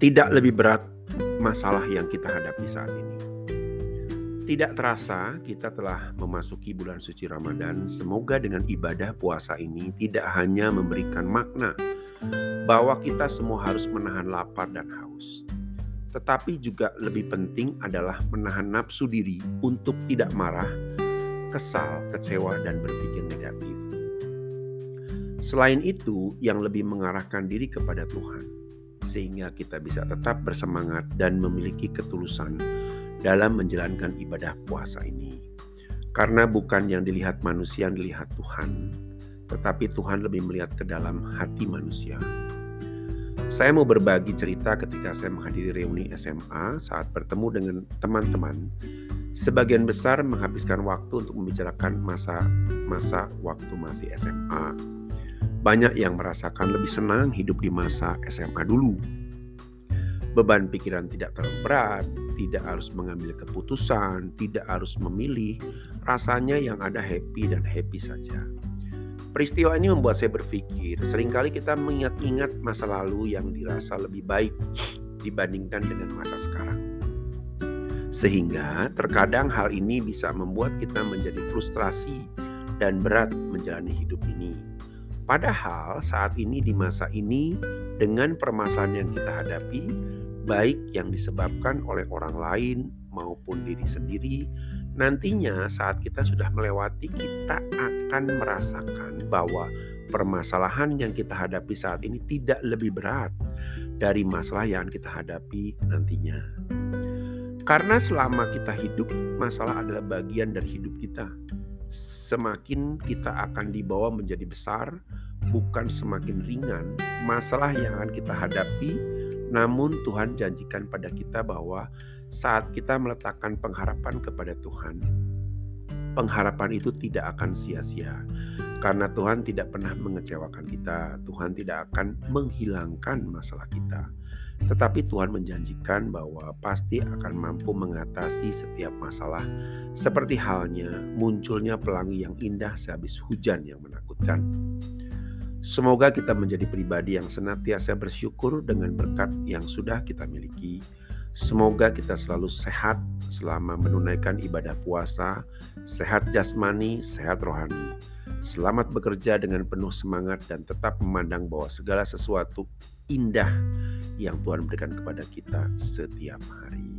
tidak lebih berat masalah yang kita hadapi saat ini. Tidak terasa kita telah memasuki bulan suci Ramadan. Semoga dengan ibadah puasa ini tidak hanya memberikan makna bahwa kita semua harus menahan lapar dan haus, tetapi juga lebih penting adalah menahan nafsu diri untuk tidak marah, kesal, kecewa, dan berpikir negatif. Selain itu, yang lebih mengarahkan diri kepada Tuhan sehingga kita bisa tetap bersemangat dan memiliki ketulusan dalam menjalankan ibadah puasa ini. Karena bukan yang dilihat manusia yang dilihat Tuhan, tetapi Tuhan lebih melihat ke dalam hati manusia. Saya mau berbagi cerita ketika saya menghadiri reuni SMA saat bertemu dengan teman-teman. Sebagian besar menghabiskan waktu untuk membicarakan masa-masa waktu masih SMA banyak yang merasakan lebih senang hidup di masa SMA dulu. Beban pikiran tidak terlalu berat, tidak harus mengambil keputusan, tidak harus memilih. Rasanya yang ada happy dan happy saja. Peristiwa ini membuat saya berpikir, sering kali kita mengingat-ingat masa lalu yang dirasa lebih baik dibandingkan dengan masa sekarang. Sehingga terkadang hal ini bisa membuat kita menjadi frustrasi dan berat menjalani hidup ini. Padahal saat ini di masa ini dengan permasalahan yang kita hadapi, baik yang disebabkan oleh orang lain maupun diri sendiri, nantinya saat kita sudah melewati kita akan merasakan bahwa permasalahan yang kita hadapi saat ini tidak lebih berat dari masalah yang kita hadapi nantinya. Karena selama kita hidup, masalah adalah bagian dari hidup kita semakin kita akan dibawa menjadi besar, bukan semakin ringan masalah yang akan kita hadapi. Namun, Tuhan janjikan pada kita bahwa saat kita meletakkan pengharapan kepada Tuhan, pengharapan itu tidak akan sia-sia karena Tuhan tidak pernah mengecewakan kita. Tuhan tidak akan menghilangkan masalah kita. Tetapi Tuhan menjanjikan bahwa pasti akan mampu mengatasi setiap masalah, seperti halnya munculnya pelangi yang indah sehabis hujan yang menakutkan. Semoga kita menjadi pribadi yang senantiasa bersyukur dengan berkat yang sudah kita miliki. Semoga kita selalu sehat selama menunaikan ibadah puasa, sehat jasmani, sehat rohani. Selamat bekerja dengan penuh semangat dan tetap memandang bahwa segala sesuatu indah yang Tuhan berikan kepada kita setiap hari.